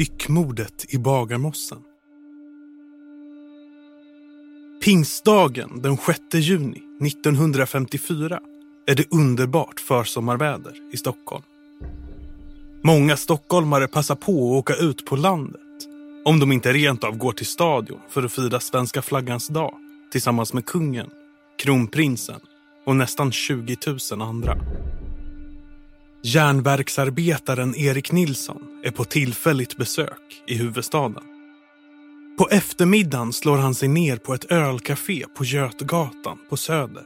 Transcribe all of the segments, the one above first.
styckmordet i Bagarmossen. Pingstdagen den 6 juni 1954 är det underbart försommarväder i Stockholm. Många stockholmare passar på att åka ut på landet om de inte rent av går till stadion för att fira svenska flaggans dag tillsammans med kungen, kronprinsen och nästan 20 000 andra. Järnverksarbetaren Erik Nilsson är på tillfälligt besök i huvudstaden. På eftermiddagen slår han sig ner på ett ölcafé på Götgatan på Söder.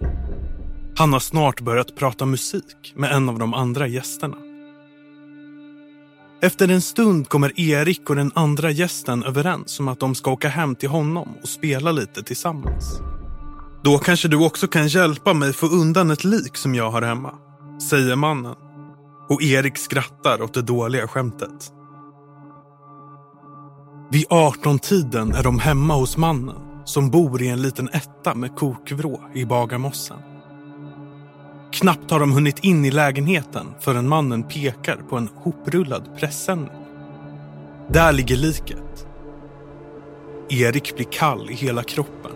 Han har snart börjat prata musik med en av de andra gästerna. Efter en stund kommer Erik och den andra gästen överens om att de ska åka hem till honom och spela lite tillsammans. Då kanske du också kan hjälpa mig få undan ett lik som jag har hemma, säger mannen. Och Erik skrattar åt det dåliga skämtet. Vid 18-tiden är de hemma hos mannen som bor i en liten etta med kokvrå i Bagarmossen. Knappt har de hunnit in i lägenheten förrän mannen pekar på en hoprullad pressändning. Där ligger liket. Erik blir kall i hela kroppen.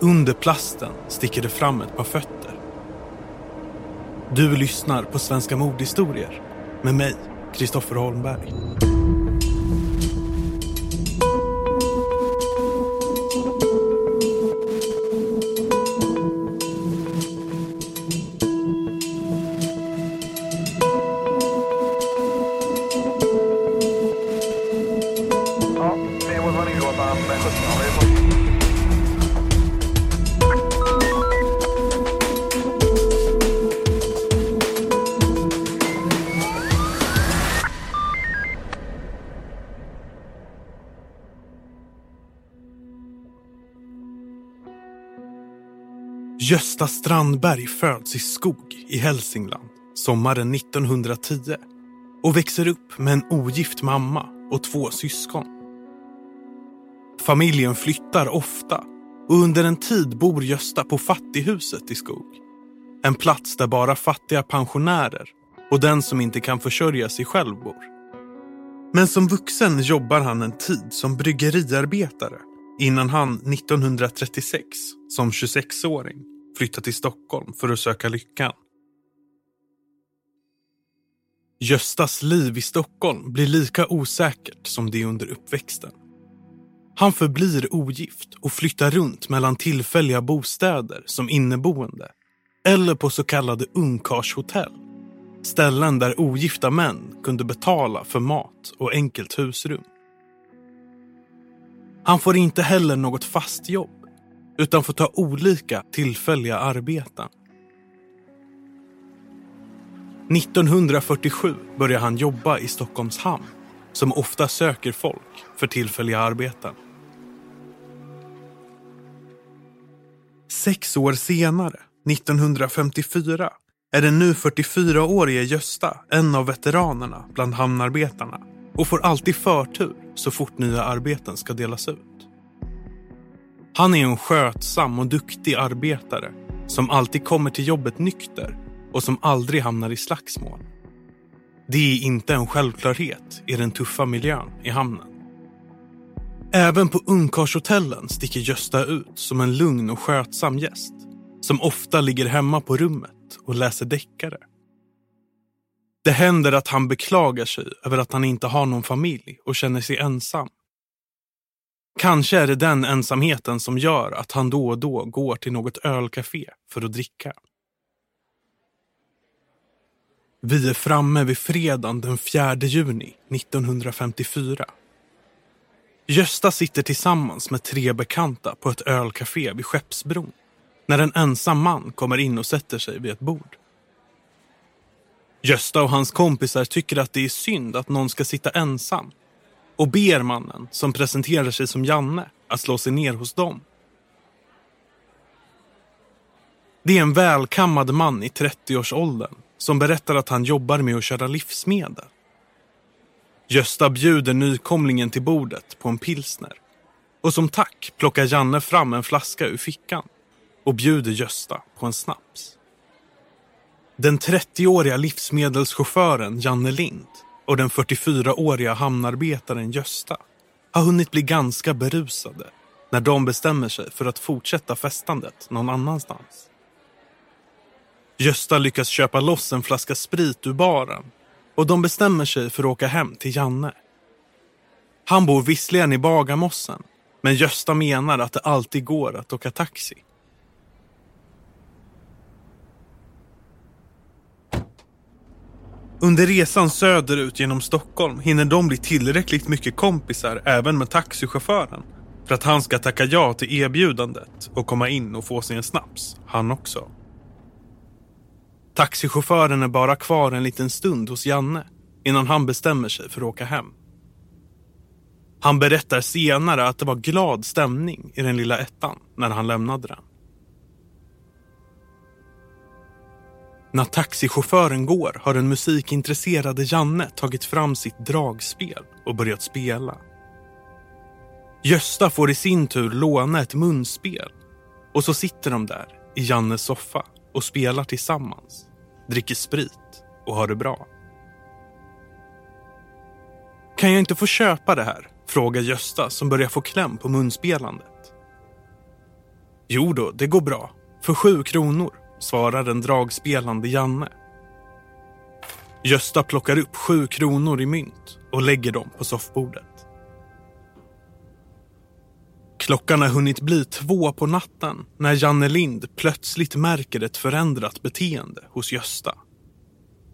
Under plasten sticker det fram ett par fötter. Du lyssnar på Svenska mordhistorier med mig, Kristoffer Holmberg. Gösta Strandberg föds i Skog i Hälsingland sommaren 1910 och växer upp med en ogift mamma och två syskon. Familjen flyttar ofta och under en tid bor Gösta på Fattighuset i Skog. En plats där bara fattiga pensionärer och den som inte kan försörja sig själv bor. Men som vuxen jobbar han en tid som bryggeriarbetare innan han 1936 som 26-åring flyttat till Stockholm för att söka lyckan. Göstas liv i Stockholm blir lika osäkert som det under uppväxten. Han förblir ogift och flyttar runt mellan tillfälliga bostäder som inneboende eller på så kallade ungkarlshotell. Ställen där ogifta män kunde betala för mat och enkelt husrum. Han får inte heller något fast jobb utan får ta olika tillfälliga arbeten. 1947 börjar han jobba i Stockholms hamn som ofta söker folk för tillfälliga arbeten. Sex år senare, 1954, är den nu 44-årige Gösta en av veteranerna bland hamnarbetarna och får alltid förtur så fort nya arbeten ska delas ut. Han är en skötsam och duktig arbetare som alltid kommer till jobbet nykter och som aldrig hamnar i slagsmål. Det är inte en självklarhet i den tuffa miljön i hamnen. Även på ungkarlshotellen sticker Gösta ut som en lugn och skötsam gäst som ofta ligger hemma på rummet och läser deckare. Det händer att han beklagar sig över att han inte har någon familj och känner sig ensam. Kanske är det den ensamheten som gör att han då och då går till något ölcafé för att dricka. Vi är framme vid fredagen den 4 juni 1954. Gösta sitter tillsammans med tre bekanta på ett ölcafé vid Skeppsbron när en ensam man kommer in och sätter sig vid ett bord. Gösta och hans kompisar tycker att det är synd att någon ska sitta ensam och ber mannen, som presenterar sig som Janne, att slå sig ner hos dem. Det är en välkammad man i 30-årsåldern som berättar att han jobbar med att köra livsmedel. Gösta bjuder nykomlingen till bordet på en pilsner. Och som tack plockar Janne fram en flaska ur fickan och bjuder Gösta på en snaps. Den 30-åriga livsmedelschauffören Janne Lind och den 44-åriga hamnarbetaren Gösta har hunnit bli ganska berusade när de bestämmer sig för att fortsätta festandet någon annanstans. Gösta lyckas köpa loss en flaska sprit ur baren och de bestämmer sig för att åka hem till Janne. Han bor visserligen i Bagarmossen men Gösta menar att det alltid går att åka taxi. Under resan söderut genom Stockholm hinner de bli tillräckligt mycket kompisar även med taxichauffören för att han ska tacka ja till erbjudandet och komma in och få sig en snaps, han också. Taxichauffören är bara kvar en liten stund hos Janne innan han bestämmer sig för att åka hem. Han berättar senare att det var glad stämning i den lilla ettan när han lämnade den. När taxichauffören går har den musikintresserade Janne tagit fram sitt dragspel och börjat spela. Gösta får i sin tur låna ett munspel och så sitter de där i Jannes soffa och spelar tillsammans, dricker sprit och har det bra. Kan jag inte få köpa det här? frågar Gösta som börjar få kläm på munspelandet. Jo då, det går bra. För sju kronor, svarar den dragspelande Janne. Gösta plockar upp sju kronor i mynt och lägger dem på soffbordet. Klockan har hunnit bli två på natten när Janne Lind plötsligt märker ett förändrat beteende hos Gösta.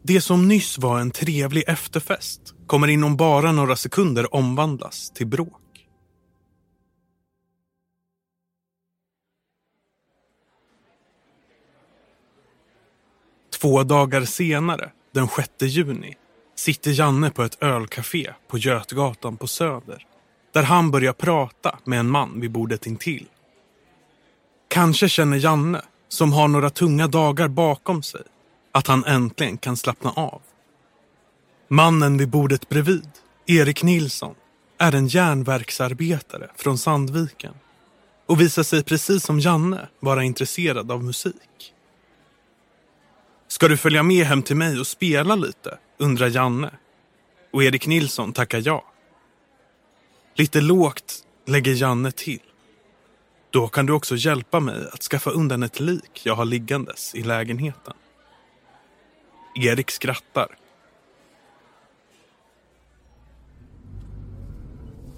Det som nyss var en trevlig efterfest kommer inom bara några sekunder omvandlas till bråk. Två dagar senare, den 6 juni, sitter Janne på ett ölcafé på Götgatan på Söder där han börjar prata med en man vid bordet intill. Kanske känner Janne, som har några tunga dagar bakom sig, att han äntligen kan slappna av. Mannen vid bordet bredvid, Erik Nilsson, är en järnverksarbetare från Sandviken och visar sig precis som Janne vara intresserad av musik. Ska du följa med hem till mig och spela lite? undrar Janne. Och Erik Nilsson tackar ja. Lite lågt lägger Janne till. Då kan du också hjälpa mig att skaffa undan ett lik jag har liggandes i lägenheten. Erik skrattar.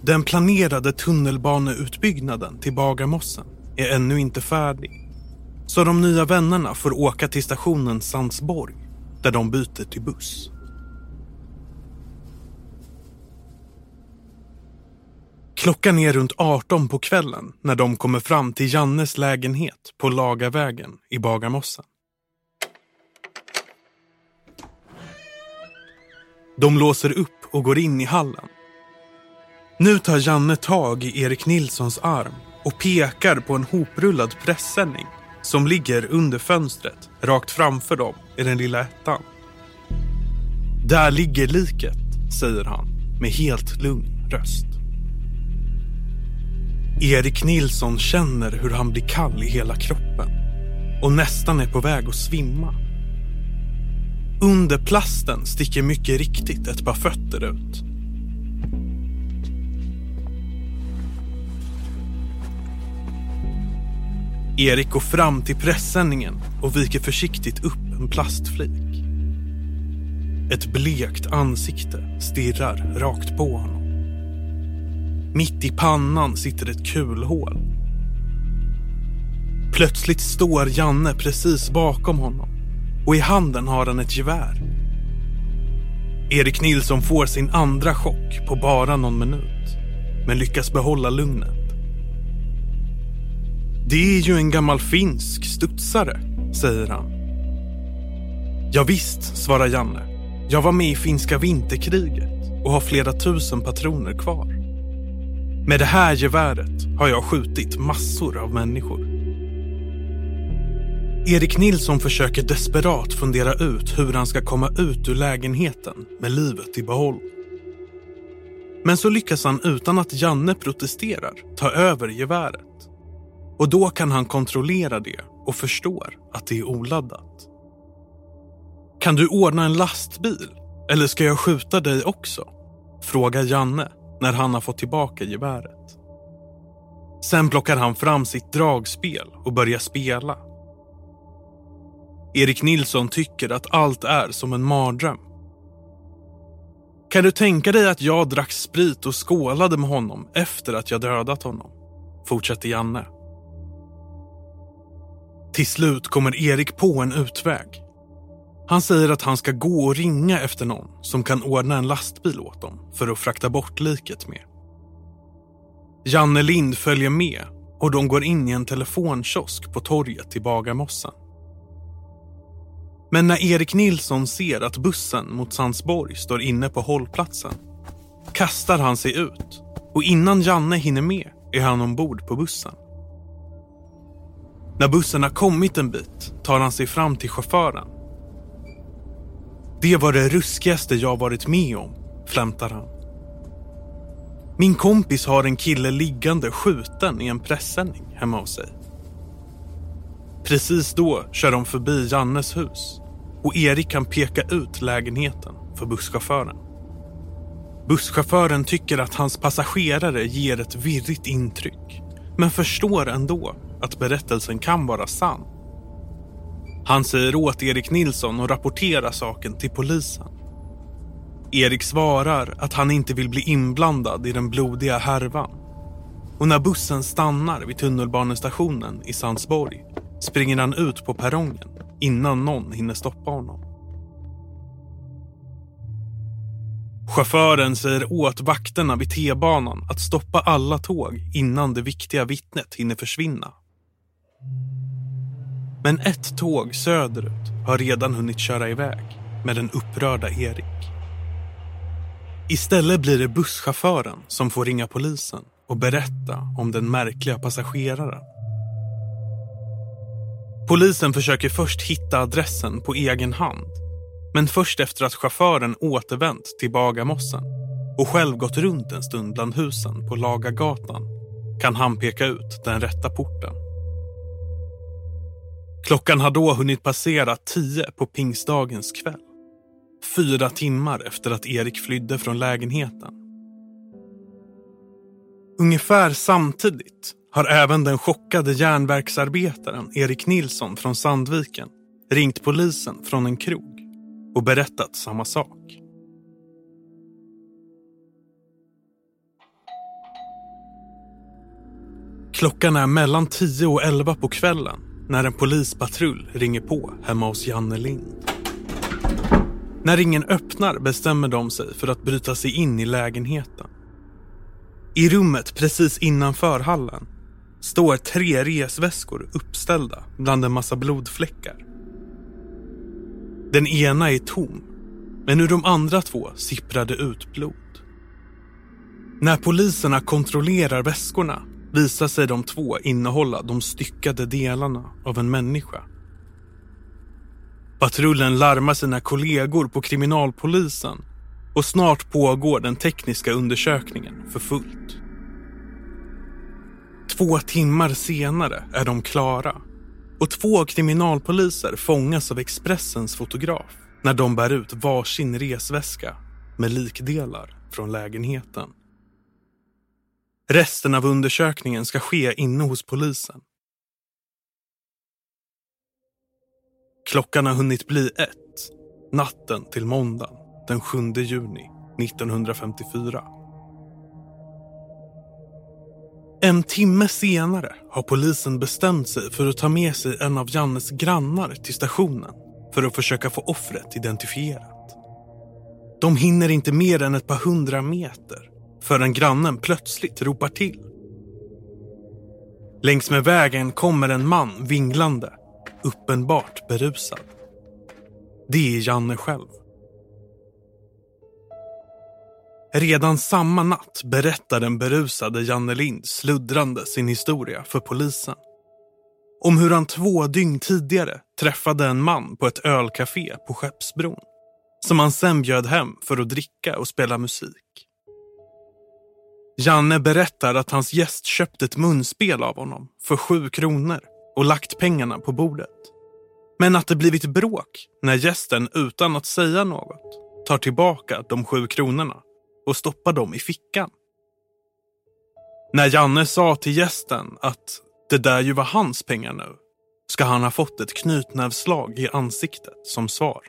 Den planerade tunnelbaneutbyggnaden till Bagarmossen är ännu inte färdig. Så de nya vännerna får åka till stationen Sandsborg där de byter till buss. Klockan är runt 18 på kvällen när de kommer fram till Jannes lägenhet på Lagarvägen i Bagarmossen. De låser upp och går in i hallen. Nu tar Janne tag i Erik Nilssons arm och pekar på en hoprullad pressändning som ligger under fönstret rakt framför dem i den lilla ettan. Där ligger liket, säger han med helt lugn röst. Erik Nilsson känner hur han blir kall i hela kroppen och nästan är på väg att svimma. Under plasten sticker mycket riktigt ett par fötter ut. Erik går fram till pressändningen och viker försiktigt upp en plastflik. Ett blekt ansikte stirrar rakt på honom. Mitt i pannan sitter ett kulhål. Plötsligt står Janne precis bakom honom och i handen har han ett gevär. Erik Nilsson får sin andra chock på bara någon minut men lyckas behålla lugnet. Det är ju en gammal finsk studsare, säger han. Ja, visst, svarar Janne. Jag var med i finska vinterkriget och har flera tusen patroner kvar. Med det här geväret har jag skjutit massor av människor. Erik Nilsson försöker desperat fundera ut hur han ska komma ut ur lägenheten med livet i behåll. Men så lyckas han utan att Janne protesterar ta över geväret. Och då kan han kontrollera det och förstår att det är oladdat. Kan du ordna en lastbil? Eller ska jag skjuta dig också? Frågar Janne när han har fått tillbaka geväret. Sen plockar han fram sitt dragspel och börjar spela. Erik Nilsson tycker att allt är som en mardröm. Kan du tänka dig att jag drack sprit och skålade med honom efter att jag dödat honom? Fortsätter Janne. Till slut kommer Erik på en utväg. Han säger att han ska gå och ringa efter någon som kan ordna en lastbil åt dem för att frakta bort liket med. Janne Lind följer med och de går in i en telefonkiosk på torget i Bagarmossen. Men när Erik Nilsson ser att bussen mot Sandsborg står inne på hållplatsen kastar han sig ut och innan Janne hinner med är han ombord på bussen. När bussen har kommit en bit tar han sig fram till chauffören. Det var det ruskigaste jag varit med om, flämtar han. Min kompis har en kille liggande skjuten i en pressändning hemma hos sig. Precis då kör de förbi Jannes hus och Erik kan peka ut lägenheten för busschauffören. Busschauffören tycker att hans passagerare ger ett virrigt intryck men förstår ändå att berättelsen kan vara sann. Han säger åt Erik Nilsson att rapportera saken till polisen. Erik svarar att han inte vill bli inblandad i den blodiga härvan. Och när bussen stannar vid tunnelbanestationen i Sandsborg springer han ut på perrongen innan någon hinner stoppa honom. Chauffören säger åt vakterna vid T-banan att stoppa alla tåg innan det viktiga vittnet hinner försvinna. Men ett tåg söderut har redan hunnit köra iväg med den upprörda Erik. Istället blir det busschauffören som får ringa polisen och berätta om den märkliga passageraren. Polisen försöker först hitta adressen på egen hand men först efter att chauffören återvänt till Bagarmossen och själv gått runt en stund bland husen på Lagagatan kan han peka ut den rätta porten. Klockan har då hunnit passera tio på pingstdagens kväll. Fyra timmar efter att Erik flydde från lägenheten. Ungefär samtidigt har även den chockade järnverksarbetaren Erik Nilsson från Sandviken ringt polisen från en krog och berättat samma sak. Klockan är mellan 10 och 11 på kvällen när en polispatrull ringer på hemma hos Janne Lind. När ringen öppnar bestämmer de sig för att bryta sig in i lägenheten. I rummet precis innanför hallen står tre resväskor uppställda bland en massa blodfläckar. Den ena är tom, men ur de andra två sipprar det ut blod. När poliserna kontrollerar väskorna visar sig de två innehålla de styckade delarna av en människa. Patrullen larmar sina kollegor på kriminalpolisen och snart pågår den tekniska undersökningen för fullt. Två timmar senare är de klara och två kriminalpoliser fångas av Expressens fotograf när de bär ut varsin resväska med likdelar från lägenheten. Resten av undersökningen ska ske inne hos polisen. Klockan har hunnit bli ett, natten till måndagen den 7 juni 1954. En timme senare har polisen bestämt sig för att ta med sig en av Jannes grannar till stationen för att försöka få offret identifierat. De hinner inte mer än ett par hundra meter förrän grannen plötsligt ropar till. Längs med vägen kommer en man vinglande, uppenbart berusad. Det är Janne själv. Redan samma natt berättar den berusade Janne Lind sluddrande sin historia för polisen. Om hur han två dygn tidigare träffade en man på ett ölcafé på Skeppsbron som han sen bjöd hem för att dricka och spela musik. Janne berättar att hans gäst köpt ett munspel av honom för sju kronor och lagt pengarna på bordet. Men att det blivit bråk när gästen utan att säga något tar tillbaka de sju kronorna och stoppar dem i fickan. När Janne sa till gästen att det där ju var hans pengar nu ska han ha fått ett knytnävslag i ansiktet som svar.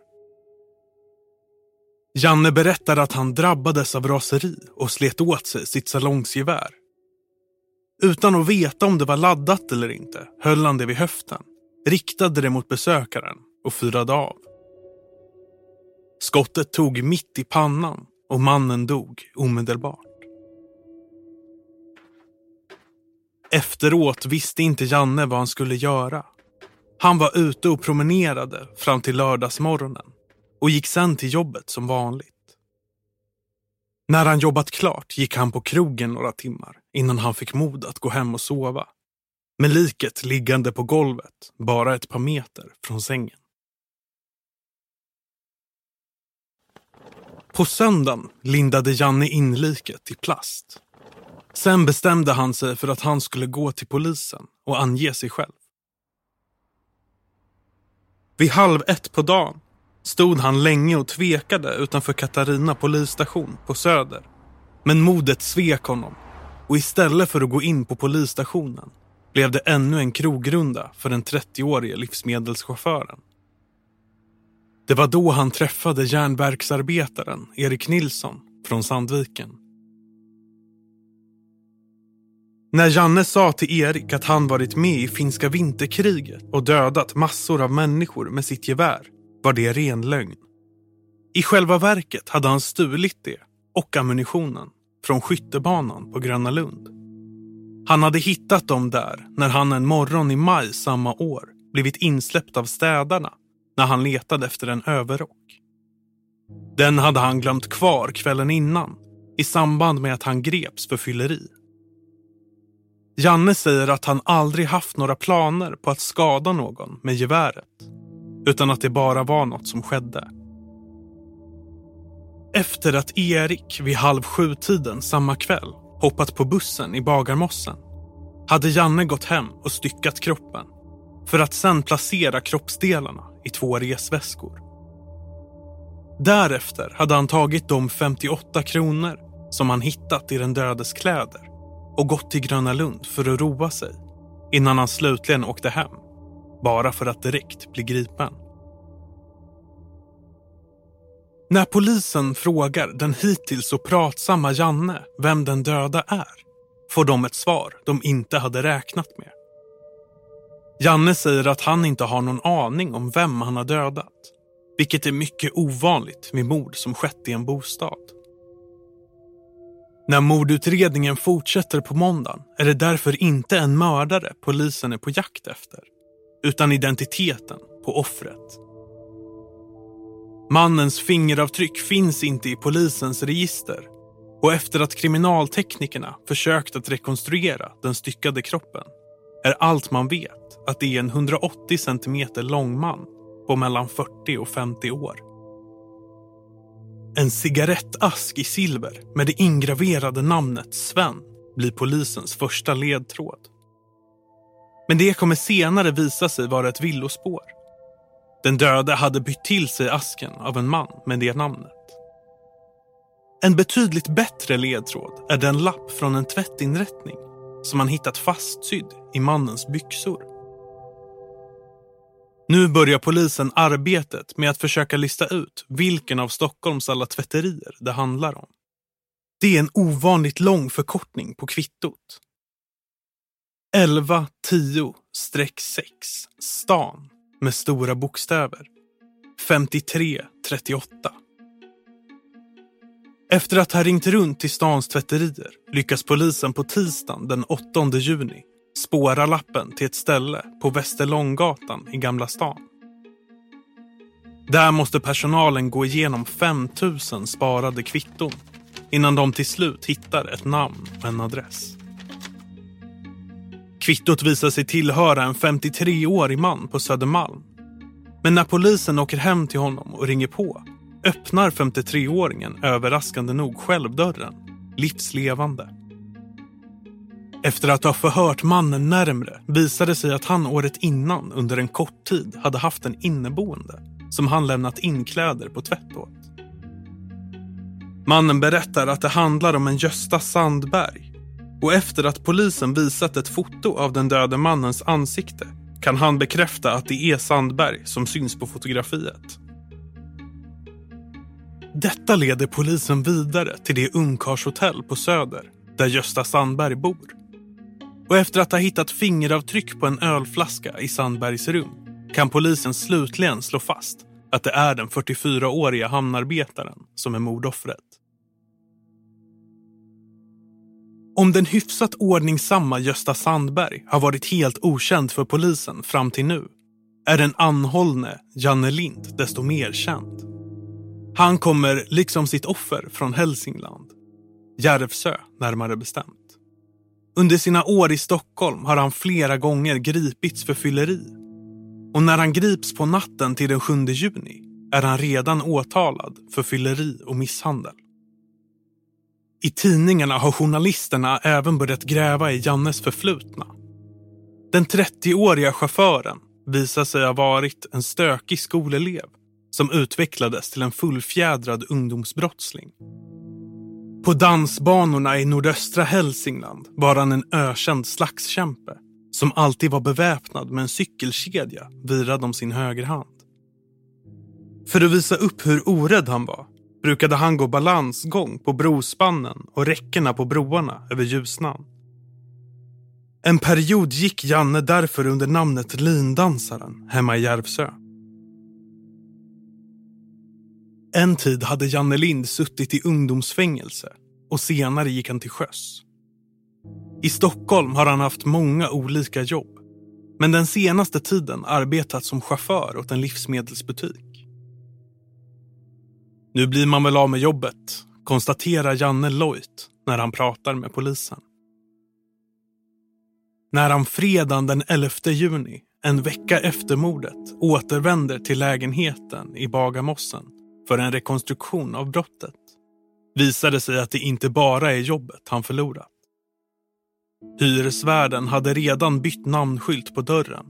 Janne berättar att han drabbades av raseri och slet åt sig sitt salongsgevär. Utan att veta om det var laddat eller inte höll han det vid höften, riktade det mot besökaren och fyrade av. Skottet tog mitt i pannan och mannen dog omedelbart. Efteråt visste inte Janne vad han skulle göra. Han var ute och promenerade fram till lördagsmorgonen och gick sen till jobbet som vanligt. När han jobbat klart gick han på krogen några timmar innan han fick mod att gå hem och sova. Med liket liggande på golvet, bara ett par meter från sängen. På söndagen lindade Janne in liket i plast. Sen bestämde han sig för att han skulle gå till polisen och ange sig själv. Vid halv ett på dagen stod han länge och tvekade utanför Katarina polisstation på Söder. Men modet svek honom och istället för att gå in på polisstationen blev det ännu en krogrunda för den 30-årige livsmedelschauffören. Det var då han träffade järnverksarbetaren Erik Nilsson från Sandviken. När Janne sa till Erik att han varit med i finska vinterkriget och dödat massor av människor med sitt gevär var det ren lögn. I själva verket hade han stulit det och ammunitionen från skyttebanan på Gröna Lund. Han hade hittat dem där när han en morgon i maj samma år blivit insläppt av städarna när han letade efter en överrock. Den hade han glömt kvar kvällen innan i samband med att han greps för fylleri. Janne säger att han aldrig haft några planer på att skada någon med geväret utan att det bara var något som skedde. Efter att Erik vid halv sju-tiden samma kväll hoppat på bussen i Bagarmossen hade Janne gått hem och styckat kroppen för att sen placera kroppsdelarna i två resväskor. Därefter hade han tagit de 58 kronor som han hittat i den dödes kläder och gått till Gröna Lund för att roa sig innan han slutligen åkte hem bara för att direkt bli gripen. När polisen frågar den hittills så pratsamma Janne vem den döda är får de ett svar de inte hade räknat med. Janne säger att han inte har någon aning om vem han har dödat. Vilket är mycket ovanligt med mord som skett i en bostad. När mordutredningen fortsätter på måndagen är det därför inte en mördare polisen är på jakt efter. Utan identiteten på offret. Mannens fingeravtryck finns inte i polisens register och efter att kriminalteknikerna försökt att rekonstruera den styckade kroppen är allt man vet att det är en 180 centimeter lång man på mellan 40 och 50 år. En cigarettask i silver med det ingraverade namnet Sven blir polisens första ledtråd. Men det kommer senare visa sig vara ett villospår. Den döde hade bytt till sig asken av en man med det namnet. En betydligt bättre ledtråd är den lapp från en tvättinrättning som man hittat fastsydd i mannens byxor. Nu börjar polisen arbetet med att försöka lista ut vilken av Stockholms alla tvätterier det handlar om. Det är en ovanligt lång förkortning på kvittot. 1110-6, stan med stora bokstäver. 5338. Efter att ha ringt runt till stans tvätterier lyckas polisen på tisdagen den 8 juni spåra lappen till ett ställe på Västerlånggatan i Gamla stan. Där måste personalen gå igenom 5000 sparade kvitton innan de till slut hittar ett namn och en adress. Kvittot visar sig tillhöra en 53-årig man på Södermalm. Men när polisen åker hem till honom och ringer på öppnar 53-åringen överraskande nog själv dörren, livslevande. Efter att ha förhört mannen närmre visade det sig att han året innan under en kort tid hade haft en inneboende som han lämnat in kläder på tvätt åt. Mannen berättar att det handlar om en Gösta Sandberg och efter att polisen visat ett foto av den döde mannens ansikte kan han bekräfta att det är Sandberg som syns på fotografiet. Detta leder polisen vidare till det ungkarlshotell på Söder där Gösta Sandberg bor. Och efter att ha hittat fingeravtryck på en ölflaska i Sandbergs rum kan polisen slutligen slå fast att det är den 44-åriga hamnarbetaren som är mordoffret. Om den hyfsat ordningsamma Gösta Sandberg har varit helt okänd för polisen fram till nu är den anhållne Janne Lind desto mer känd. Han kommer, liksom sitt offer, från Hälsingland. Järvsö, närmare bestämt. Under sina år i Stockholm har han flera gånger gripits för fylleri. Och när han grips på natten till den 7 juni är han redan åtalad för fylleri och misshandel. I tidningarna har journalisterna även börjat gräva i Jannes förflutna. Den 30-åriga chauffören visar sig ha varit en stökig skolelev som utvecklades till en fullfjädrad ungdomsbrottsling. På dansbanorna i nordöstra Hälsingland var han en ökänd slagskämpe som alltid var beväpnad med en cykelkedja virad om sin högerhand. För att visa upp hur orädd han var brukade han gå balansgång på brospannen och räckena på broarna över Ljusnan. En period gick Janne därför under namnet Lindansaren hemma i Järvsö. En tid hade Janne Lind suttit i ungdomsfängelse och senare gick han till sjöss. I Stockholm har han haft många olika jobb men den senaste tiden arbetat som chaufför åt en livsmedelsbutik. Nu blir man väl av med jobbet, konstaterar Janne Loit när han pratar med polisen. När han fredagen den 11 juni, en vecka efter mordet, återvänder till lägenheten i Bagarmossen för en rekonstruktion av brottet visar det sig att det inte bara är jobbet han förlorat. Hyresvärden hade redan bytt namnskylt på dörren.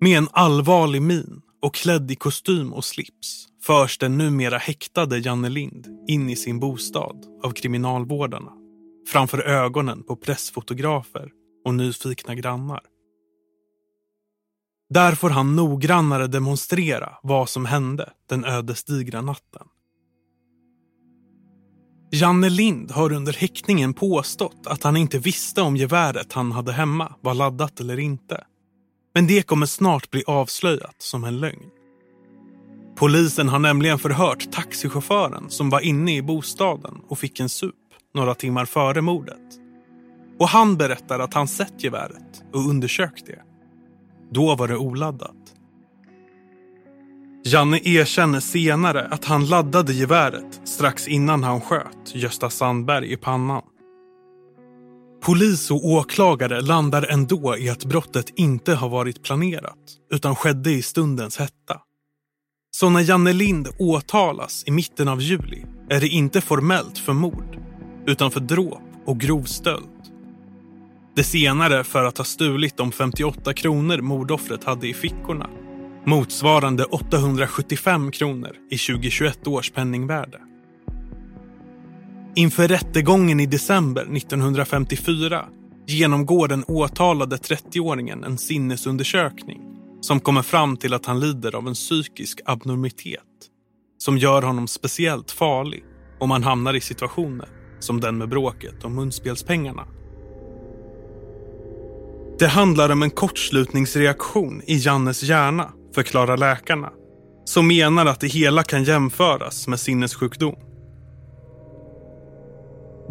Med en allvarlig min och klädd i kostym och slips förs den numera häktade Janne Lind in i sin bostad av kriminalvårdarna framför ögonen på pressfotografer och nyfikna grannar. Där får han noggrannare demonstrera vad som hände den ödesdigra natten. Janne Lind har under häktningen påstått att han inte visste om geväret han hade hemma var laddat eller inte. Men det kommer snart bli avslöjat som en lögn. Polisen har nämligen förhört taxichauffören som var inne i bostaden och fick en sup några timmar före mordet. Och han berättar att han sett geväret och undersökt det. Då var det oladdat. Janne erkänner senare att han laddade geväret strax innan han sköt Gösta Sandberg i pannan. Polis och åklagare landar ändå i att brottet inte har varit planerat utan skedde i stundens hetta. Så när Janne Lind åtalas i mitten av juli är det inte formellt för mord utan för dråp och grov stöld. Det senare för att ha stulit de 58 kronor mordoffret hade i fickorna motsvarande 875 kronor i 2021 års penningvärde. Inför rättegången i december 1954 genomgår den åtalade 30-åringen en sinnesundersökning som kommer fram till att han lider av en psykisk abnormitet som gör honom speciellt farlig om han hamnar i situationer som den med bråket om munspelspengarna. Det handlar om en kortslutningsreaktion i Jannes hjärna, förklarar läkarna, som menar att det hela kan jämföras med sinnessjukdom.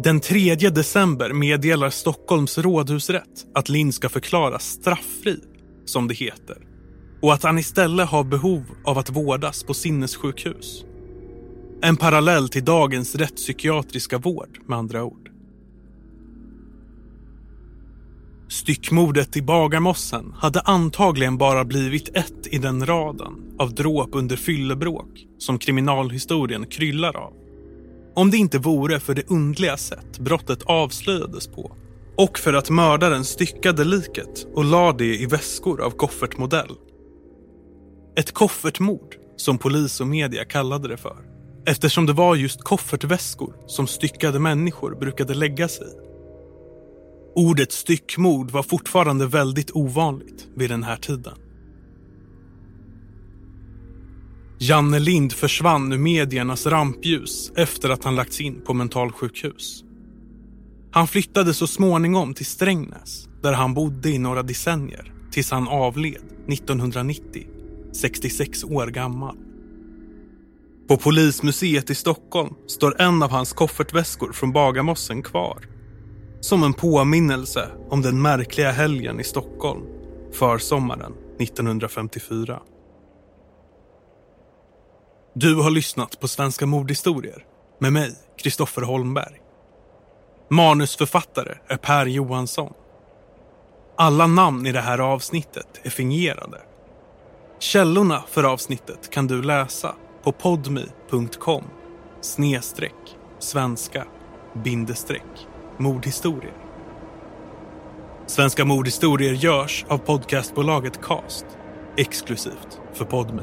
Den 3 december meddelar Stockholms rådhusrätt att Lind ska förklaras strafffri, som det heter, och att han istället har behov av att vårdas på sinnessjukhus. En parallell till dagens rättspsykiatriska vård med andra ord. Styckmordet i Bagarmossen hade antagligen bara blivit ett i den raden av dråp under fyllebråk som kriminalhistorien kryllar av. Om det inte vore för det undliga sätt brottet avslöjades på och för att mördaren styckade liket och la det i väskor av koffertmodell. Ett koffertmord, som polis och media kallade det för. eftersom det var just koffertväskor som styckade människor brukade lägga sig i. Ordet styckmord var fortfarande väldigt ovanligt vid den här tiden. Janne Lind försvann ur mediernas rampljus efter att han lagts in på mentalsjukhus. Han flyttade så småningom till Strängnäs där han bodde i några decennier tills han avled 1990, 66 år gammal. På Polismuseet i Stockholm står en av hans koffertväskor från Bagarmossen kvar. Som en påminnelse om den märkliga helgen i Stockholm försommaren 1954. Du har lyssnat på Svenska mordhistorier med mig, Kristoffer Holmberg. Manusförfattare är Per Johansson. Alla namn i det här avsnittet är fingerade. Källorna för avsnittet kan du läsa på podmi.com snedstreck svenska bindestreck mordhistorier. Svenska mordhistorier görs av podcastbolaget Cast exklusivt för Podme.